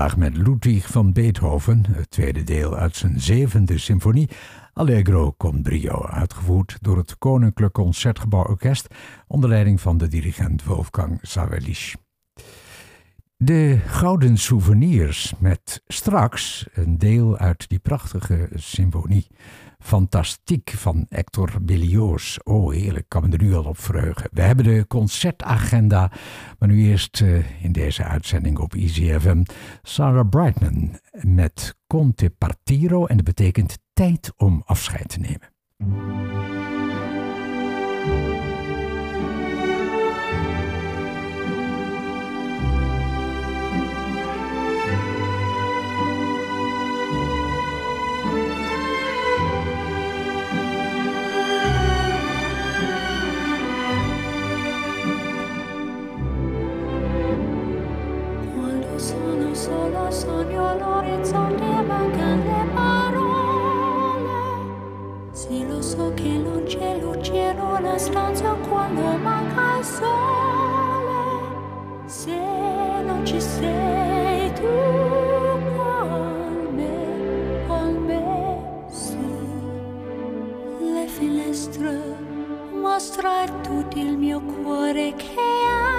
met Ludwig van Beethoven, het tweede deel uit zijn zevende symfonie, Allegro con brio, uitgevoerd door het Koninklijk Concertgebouw Orkest onder leiding van de dirigent Wolfgang Sawelisch. De Gouden Souvenirs met straks een deel uit die prachtige symfonie Fantastiek van Hector Berlioz. Oh, heerlijk, kan me er nu al op verheugen. We hebben de concertagenda, maar nu eerst uh, in deze uitzending op EasyFM Sarah Brightman met Conte Partiro en dat betekent tijd om afscheid te nemen. Sogno l'orizzonte mancano le parole. Sì lo so che non c'è luce in una stanza quando manca il sole. Se non ci sei tu con me con me su le finestre mostra tutto il mio cuore che è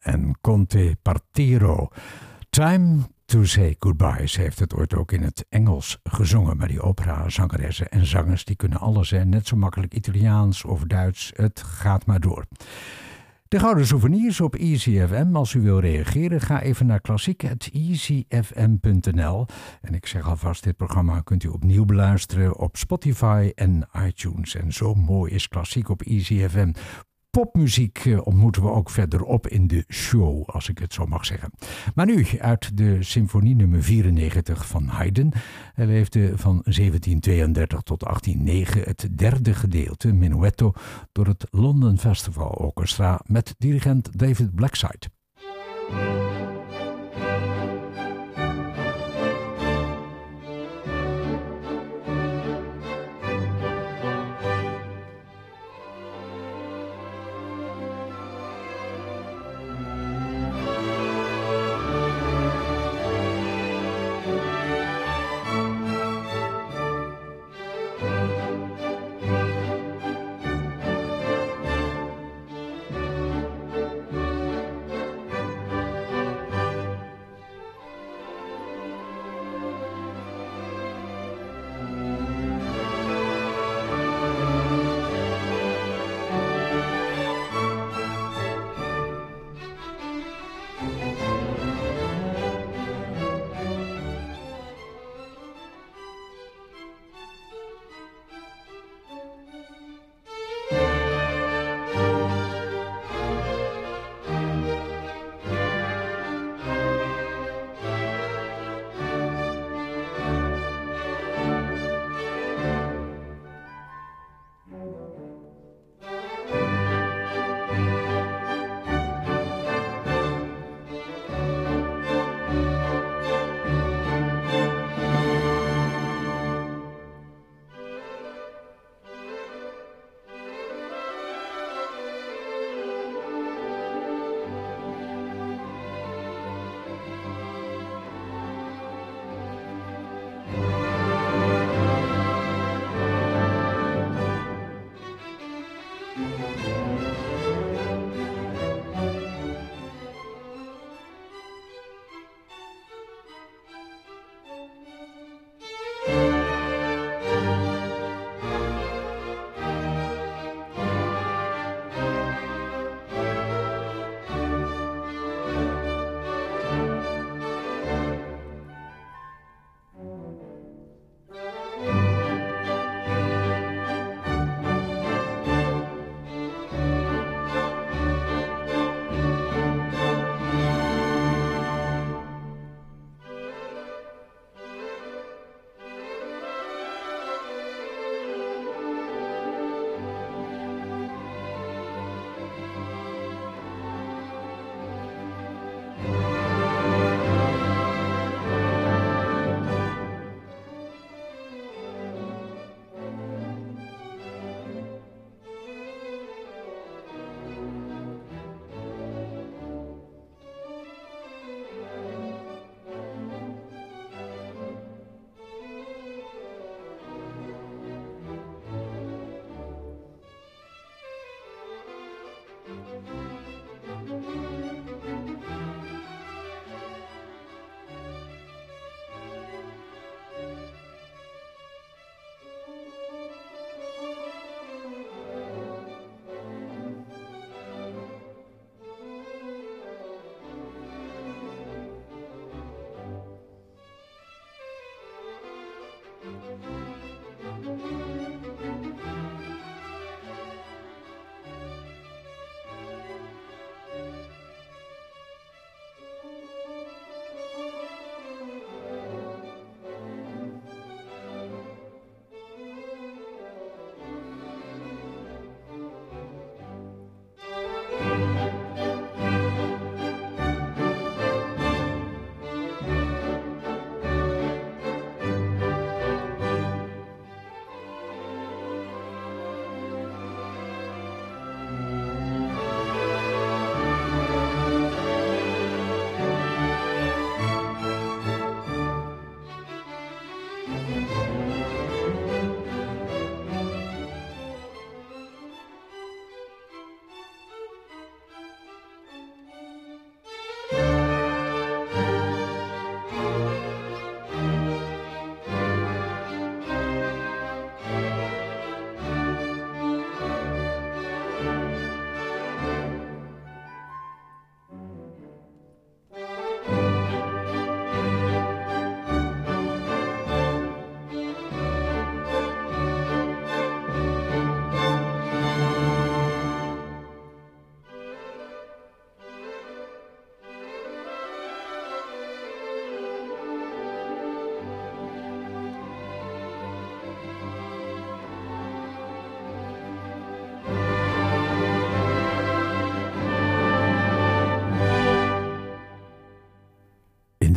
En Conte Partiro. Time to Say Goodbye. Ze heeft het ooit ook in het Engels gezongen. Maar die opera-zangeressen en zangers die kunnen alles. zijn Net zo makkelijk Italiaans of Duits. Het gaat maar door. De Gouden Souvenirs op EasyFM. Als u wil reageren, ga even naar klassiek.easyfm.nl. En ik zeg alvast, dit programma kunt u opnieuw beluisteren op Spotify en iTunes. En zo mooi is klassiek op EasyFM popmuziek eh, ontmoeten we ook verderop in de show, als ik het zo mag zeggen. Maar nu uit de symfonie nummer 94 van Haydn. Hij leefde van 1732 tot 1809 het derde gedeelte, Minuetto, door het London Festival Orchestra met dirigent David Blackside.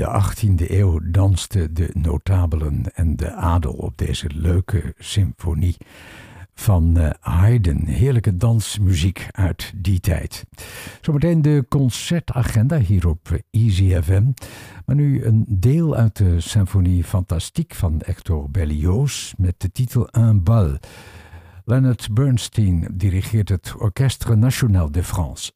De 18e eeuw dansten de notabelen en de adel op deze leuke symfonie van uh, Haydn. Heerlijke dansmuziek uit die tijd. Zometeen de concertagenda hier op Easy FM. Maar nu een deel uit de symfonie Fantastique van Hector Berlioz met de titel Un bal. Leonard Bernstein dirigeert het Orchestre National de France.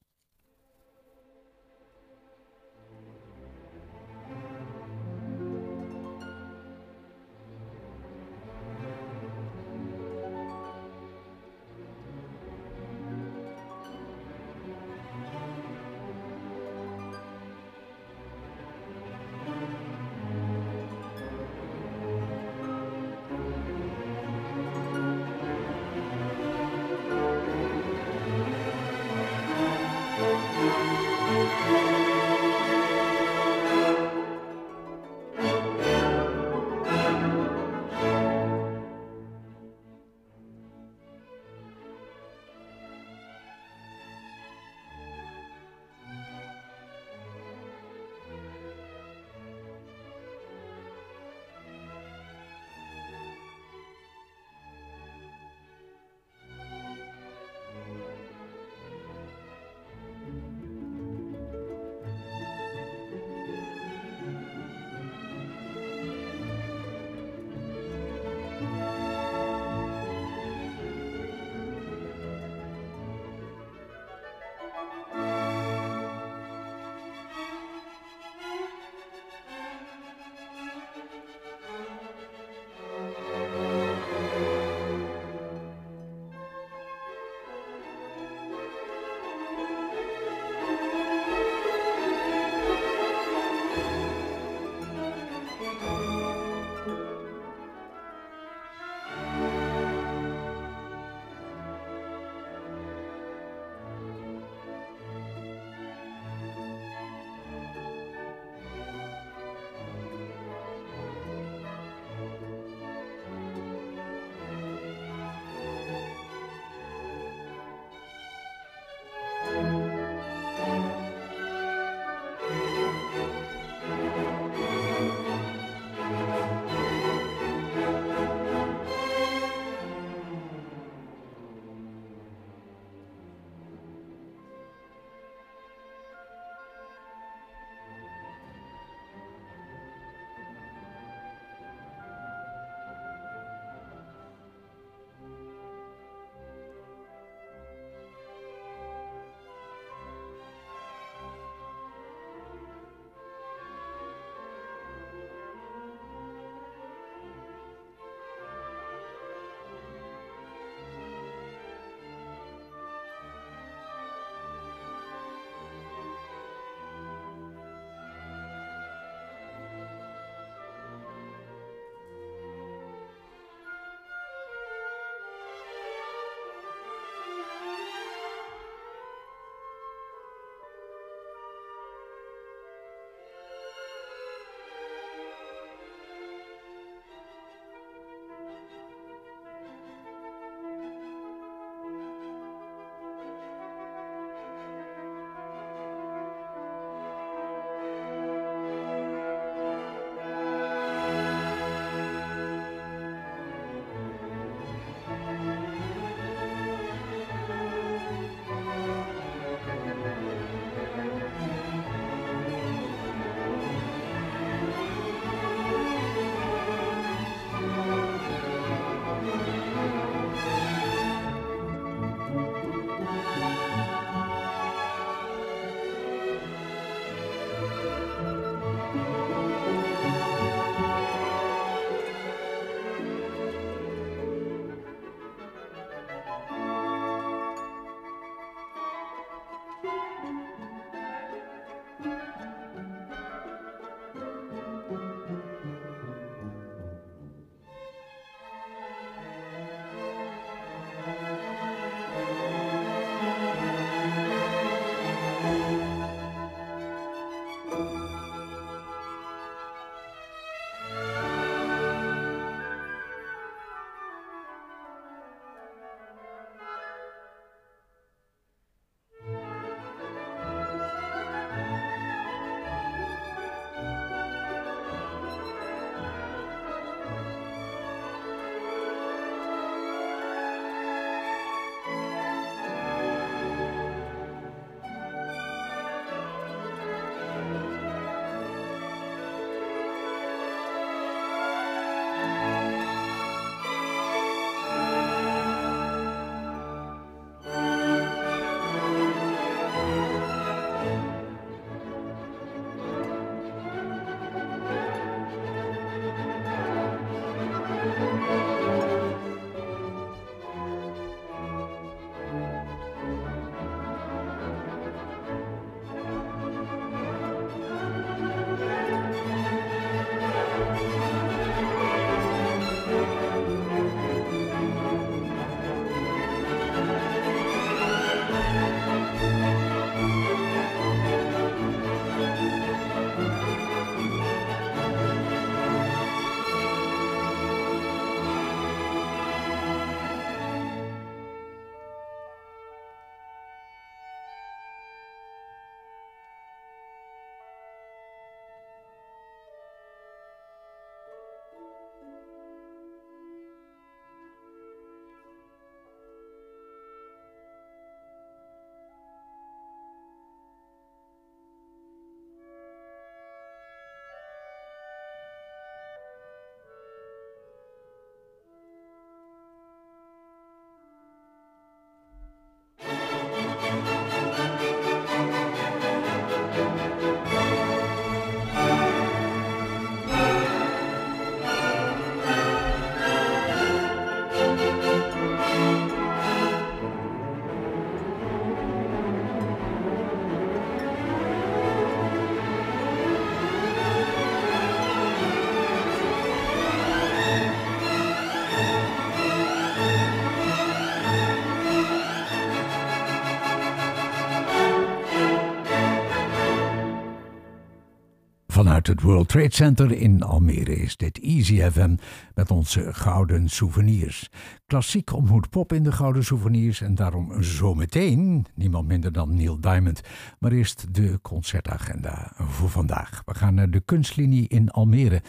Het World Trade Center in Almere is dit Easy FM met onze gouden souvenirs. Klassiek ontmoet pop in de gouden souvenirs en daarom zometeen niemand minder dan Neil Diamond. Maar eerst de concertagenda voor vandaag. We gaan naar de kunstlinie in Almere.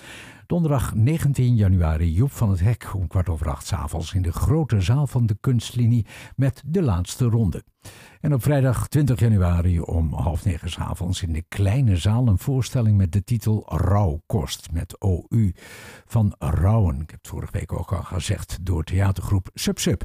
Donderdag 19 januari Joep van het Hek om kwart over acht s avonds in de grote zaal van de kunstlinie met de laatste ronde. En op vrijdag 20 januari om half negen s avonds in de kleine zaal een voorstelling met de titel Rauwkost met OU van Rauwen. Ik heb het vorige week ook al gezegd door theatergroep Sub Sub.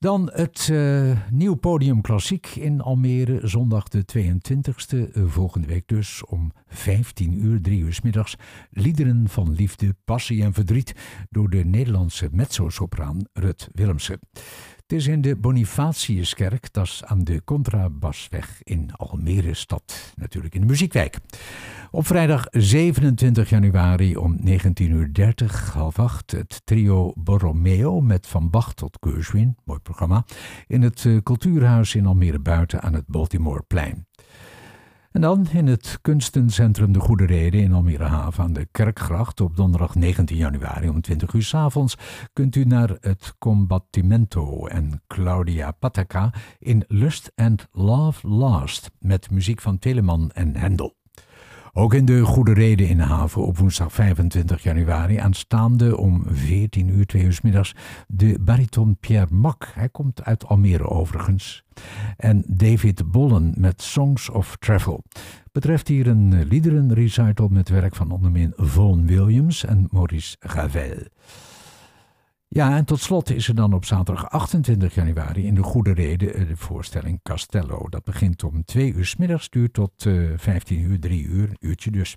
Dan het uh, nieuw podium klassiek in Almere, zondag de 22e, eh, volgende week dus om 15 uur, 3 uur s middags. Liederen van liefde, passie en verdriet door de Nederlandse mezzo-sopraan Rut Willemsen. Het is in de Bonifatiuskerk, dat is aan de Contrabasweg in Almere stad, natuurlijk in de Muziekwijk. Op vrijdag 27 januari om 19.30 uur, half acht, het trio Borromeo met Van Bach tot Gershwin, mooi programma, in het eh, Cultuurhuis in Almere Buiten aan het Baltimoreplein. En dan in het kunstencentrum De Goede Reden in Almere Haven aan de Kerkgracht op donderdag 19 januari om 20 uur s avonds kunt u naar het Combattimento en Claudia Pataka in Lust and Love Last met muziek van Telemann en Hendel. Ook in de Goede Reden in de haven op woensdag 25 januari aanstaande om 14 uur, 2 uur middags de bariton Pierre Mak. Hij komt uit Almere overigens. En David Bollen met Songs of Travel. Betreft hier een liederenrecital met werk van onder meer Vaughan Williams en Maurice Ravel. Ja, en tot slot is er dan op zaterdag 28 januari in de Goede Reden eh, de voorstelling Castello. Dat begint om 2 uur s middags, duurt tot uh, eh, 15 uur, 3 uur, een uurtje dus.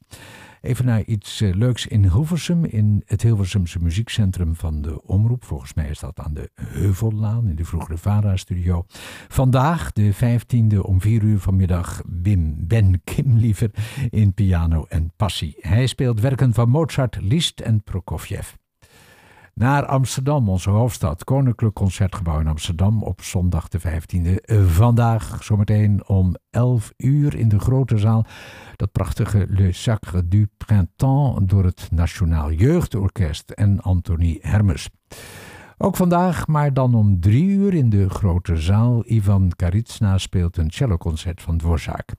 Even naar iets uh, leuks in Hilversum, in het Hilversumse muziekcentrum van de Omroep. Volgens mij is dat aan de Heuvellaan, in de vroegere VARA-studio. Vandaag, de 15e om 4 uur vanmiddag, Wim Ben Kim liever in piano en passie. Hij speelt werken van Mozart, Liszt en Prokofjev naar Amsterdam, onze hoofdstad. Koninklijk Concertgebouw in Amsterdam op zondag de 15e. Vandaag zometeen om 11 uur in de grote zaal. Dat prachtige Le Sacre du Printemps door het Nationaal Jeugdorkest en Anthony Hermes. Ook vandaag, maar dan om drie uur in de grote zaal. Ivan Karitsna speelt een celloconcert van Dvorak.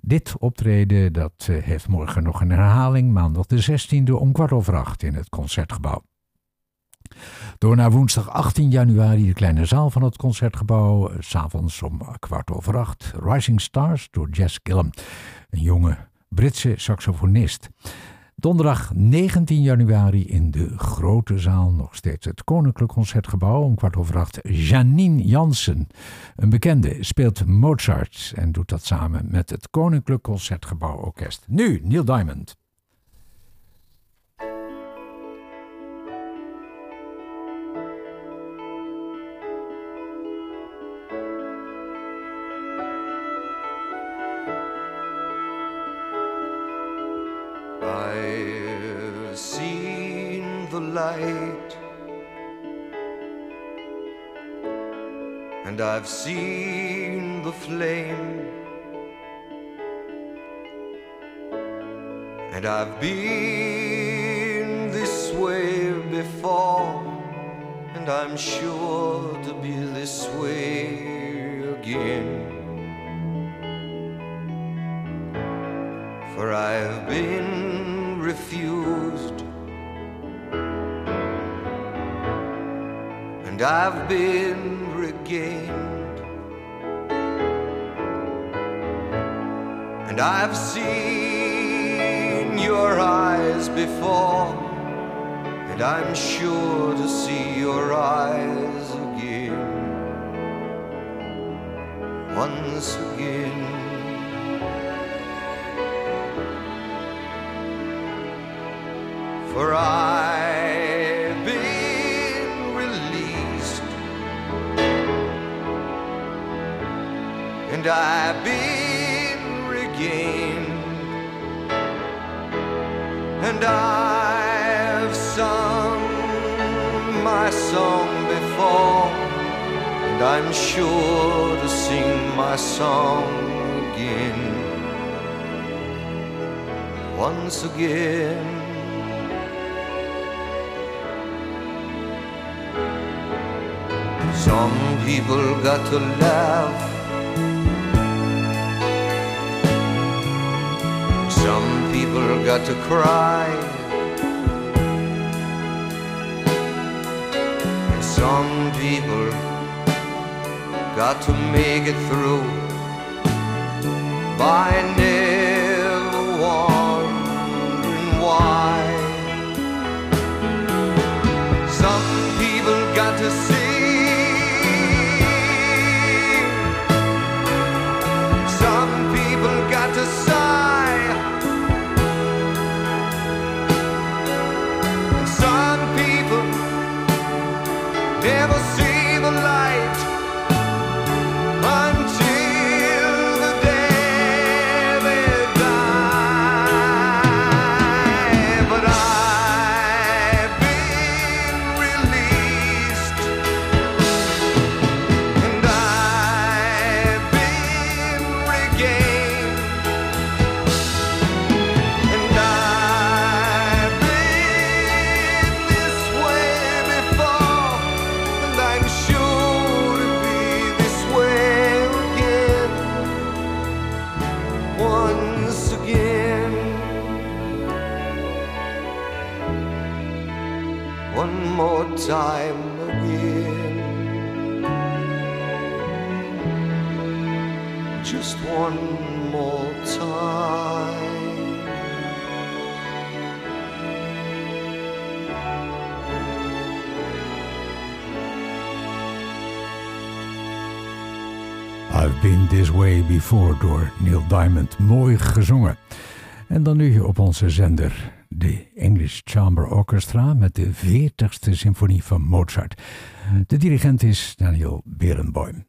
Dit optreden dat eh, heeft morgen nog een herhaling, maandag de 16e om kwart over acht in het Concertgebouw. Door naar woensdag 18 januari de kleine zaal van het concertgebouw. S'avonds om kwart over acht. Rising Stars door Jess Gillum, een jonge Britse saxofonist. Donderdag 19 januari in de grote zaal, nog steeds het Koninklijk Concertgebouw, om kwart over acht. Janine Jansen, een bekende, speelt Mozart en doet dat samen met het Koninklijk Concertgebouw Orkest. Nu Neil Diamond. And I've seen the flame. And I've been this way before. And I'm sure to be this way again. For I've been refused and I've been regained. And I've seen your eyes before, and I'm sure to see your eyes again. Once again. For I and I've been regained, and I've sung my song before, and I'm sure to sing my song again once again. Some people got to laugh. Some people got to cry. And some people got to make it through by never wondering why. Some people got to see. This Way Before door Neil Diamond. Mooi gezongen. En dan nu op onze zender de English Chamber Orchestra met de 40ste symfonie van Mozart. De dirigent is Daniel Berenboim.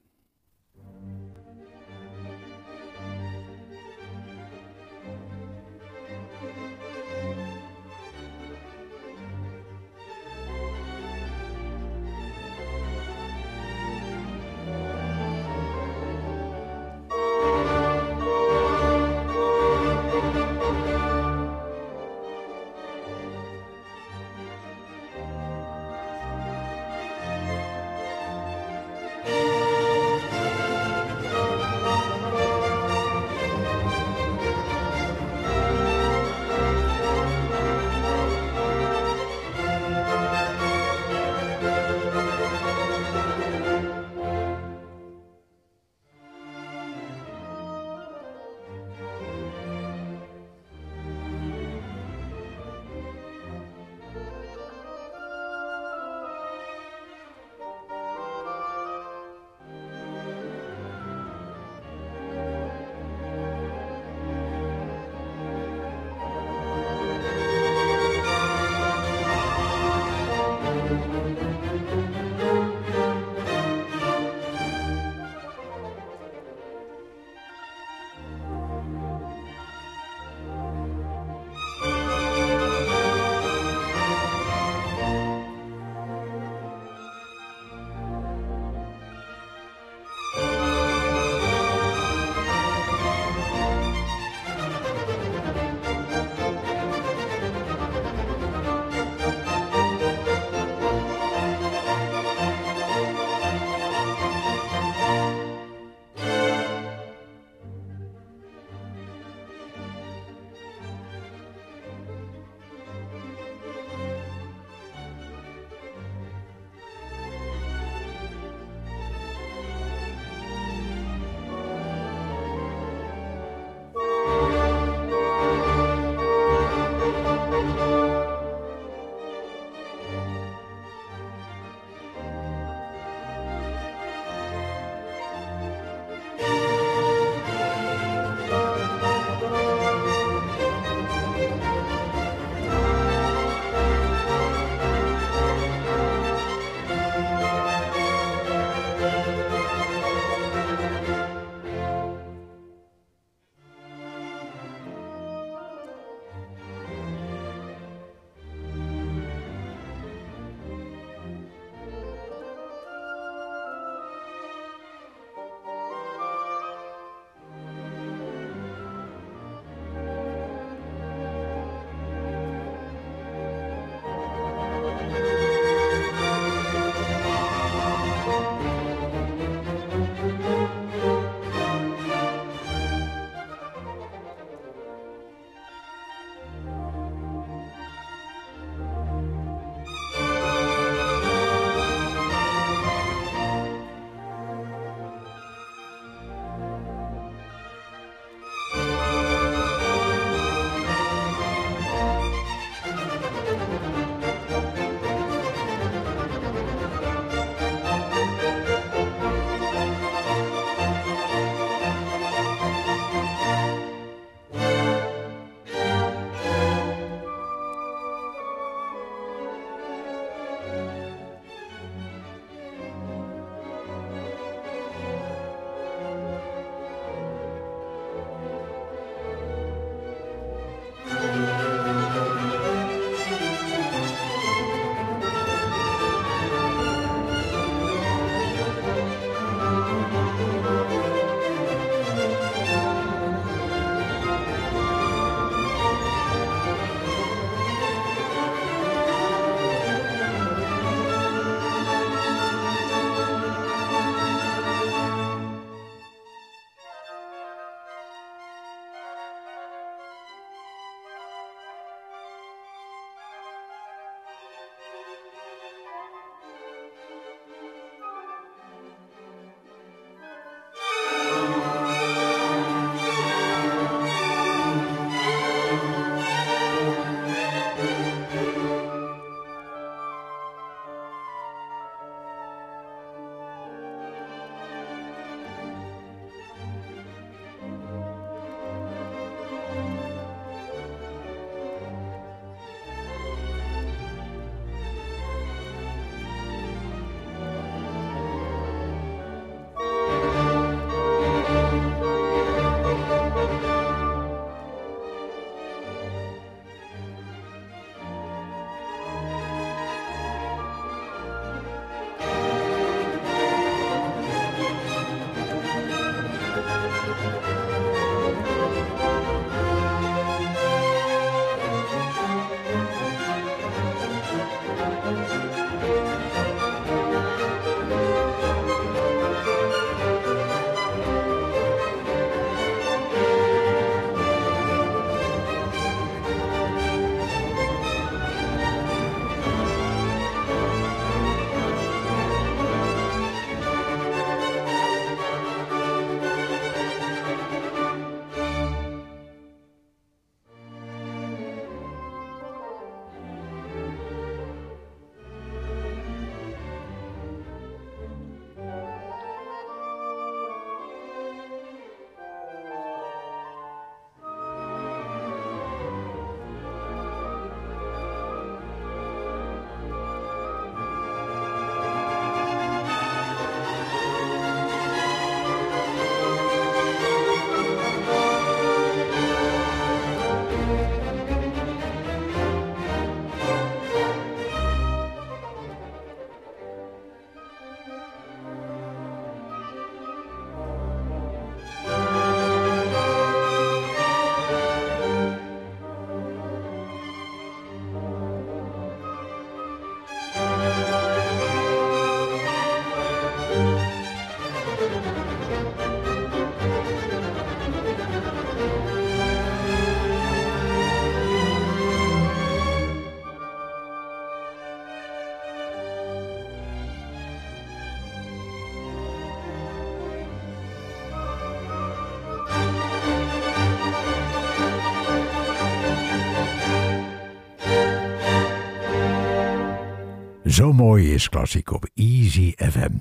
Zo mooi is klassiek op Easy FM.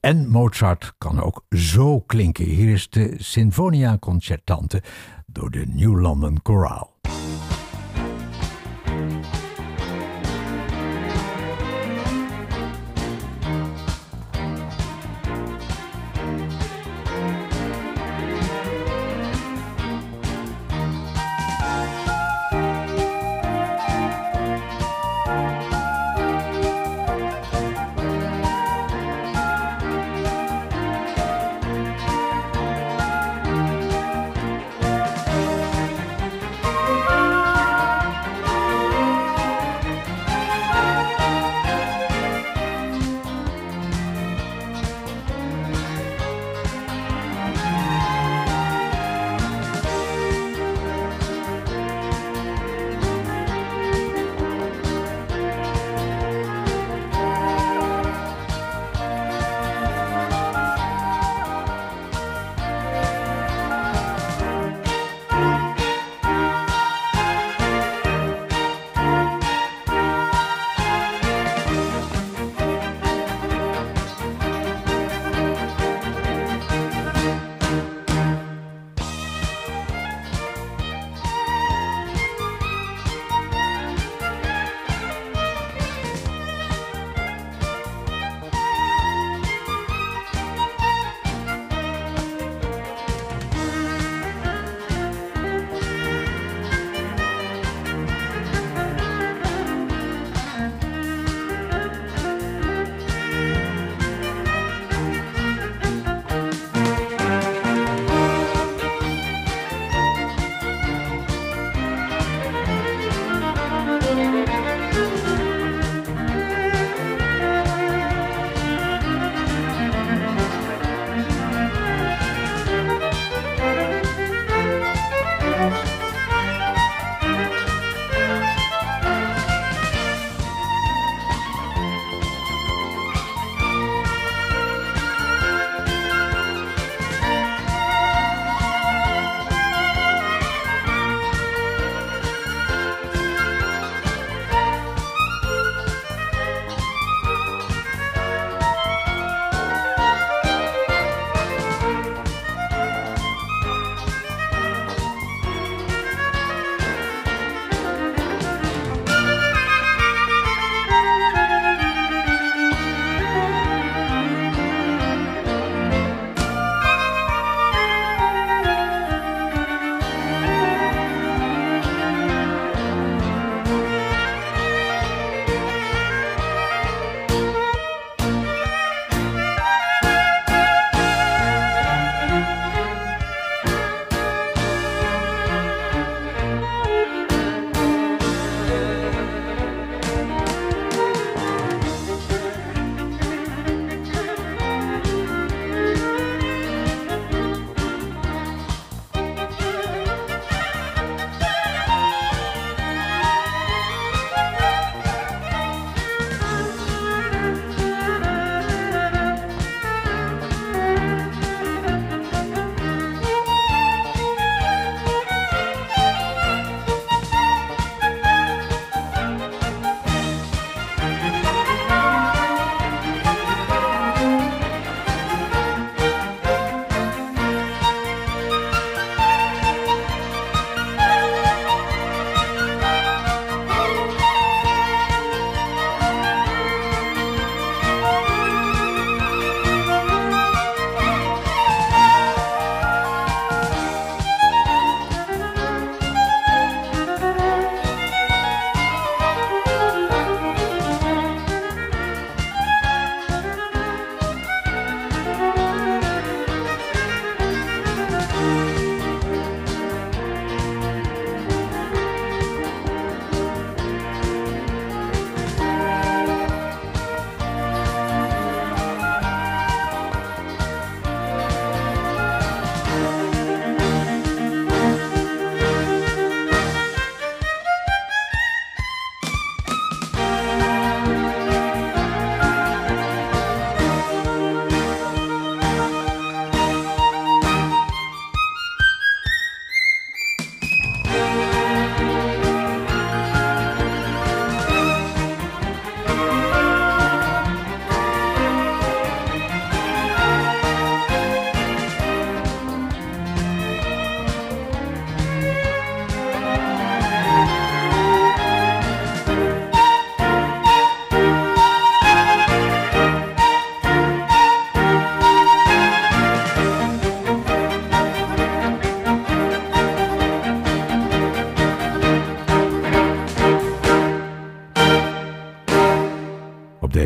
En Mozart kan ook zo klinken. Hier is de Sinfonia Concertante door de New London Chorale.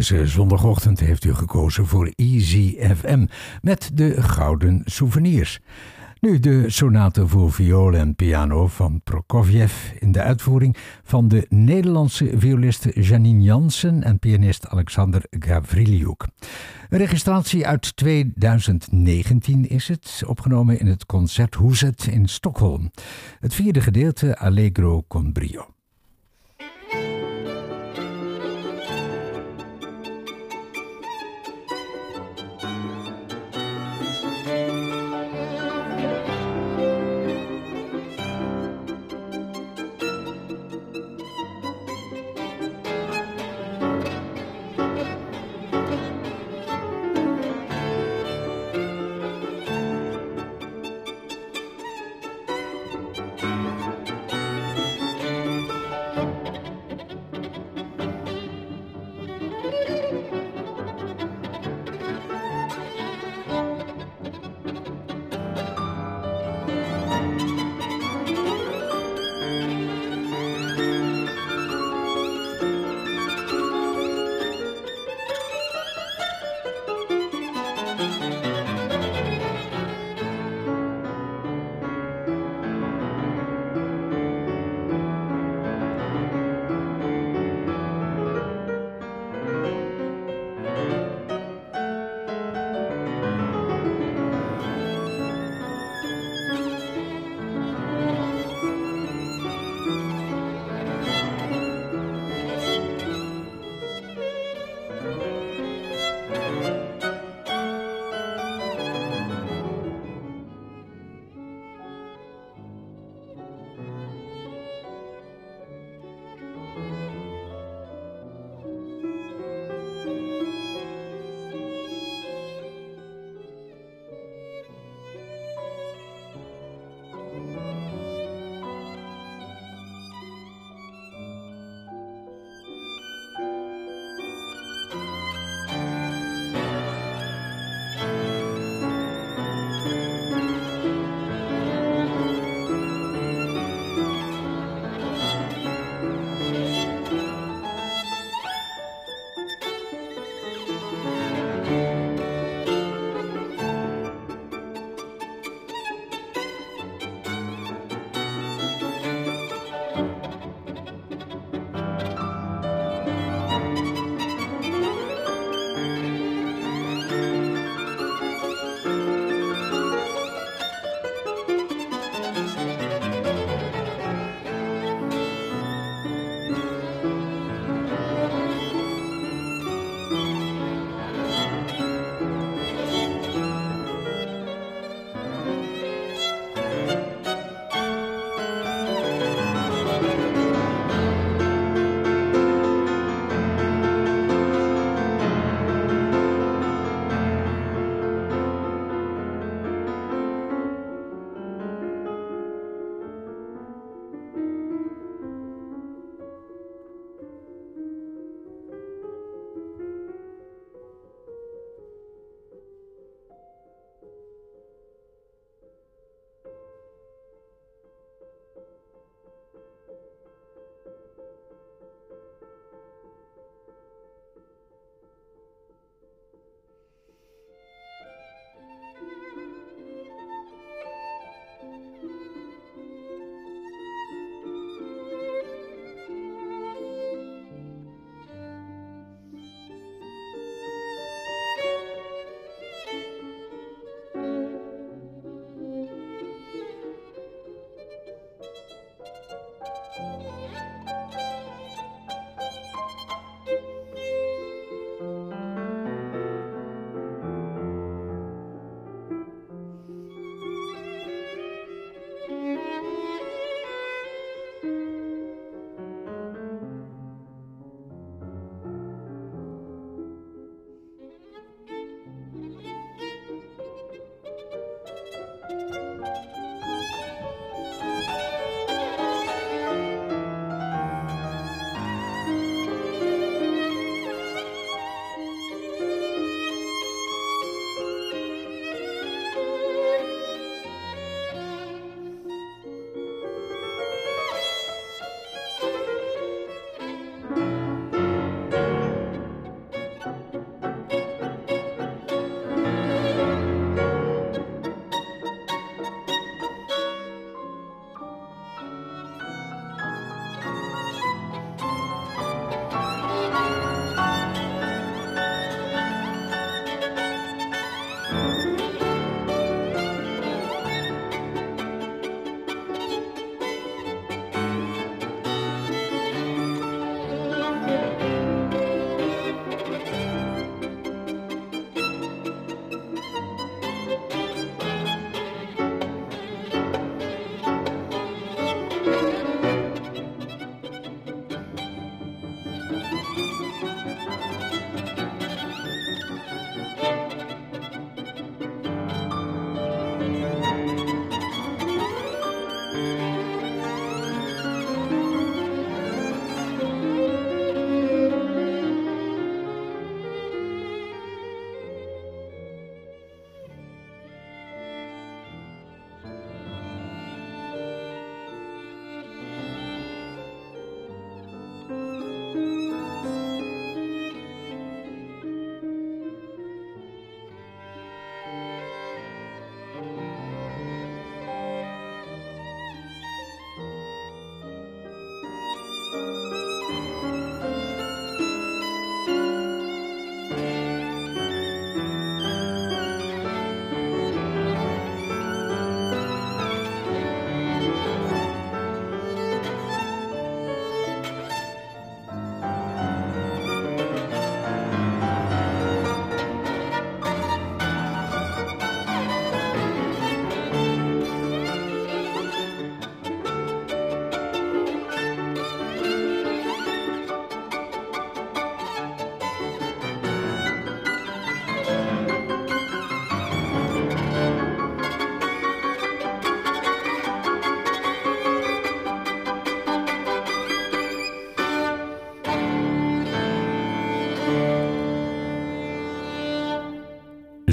Deze zondagochtend heeft u gekozen voor Easy FM met de Gouden Souvenirs. Nu de sonate voor viool en piano van Prokofjev in de uitvoering van de Nederlandse violiste Janine Jansen en pianist Alexander Gavriliuk. Een registratie uit 2019 is het, opgenomen in het Concerthuset in Stockholm. Het vierde gedeelte Allegro con brio.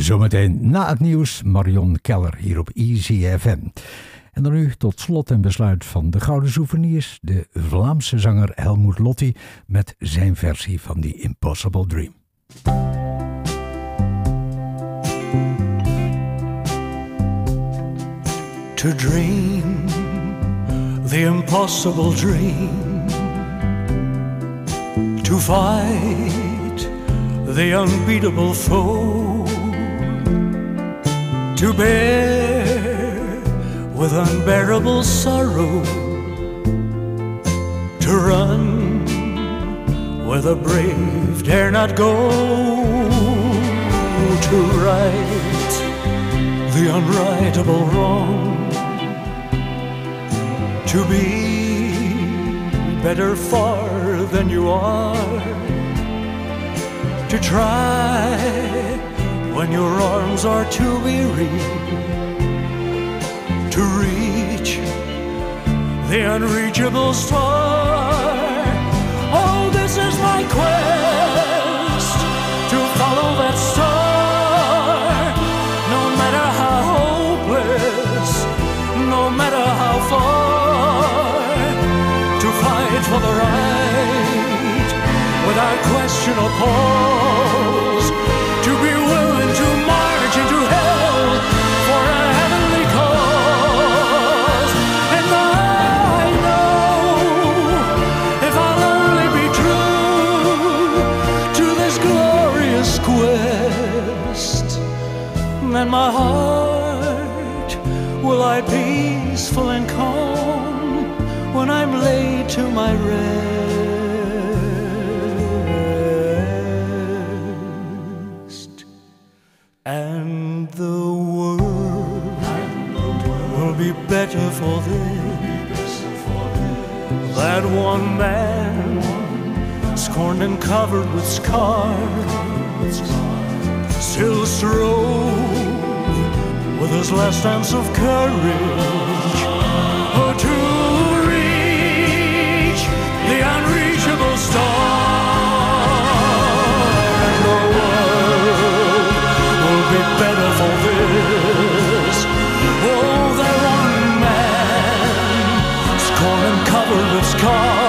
Zometeen na het nieuws Marion Keller hier op Easy FM. En dan nu tot slot en besluit van de Gouden Souvenirs, de Vlaamse zanger Helmoet Lotti met zijn versie van The Impossible Dream. To dream the impossible dream, to fight the unbeatable foe, to bear with unbearable sorrow, to run where the brave dare not go, to right the unrightable wrong to be better far than you are, to try when your arms are too weary, to reach the unreachable star. Oh, this is my quest to follow that star, no matter how hopeless, no matter how far to fight for the right without question or pause. Then my heart will lie peaceful and calm when I'm laid to my rest. And the world will be better for this. That one man, scorned and covered with scars, still strove his last ounce of courage. Oh, to reach the unreachable star, and the world will be better for this. Oh, one man, cover of.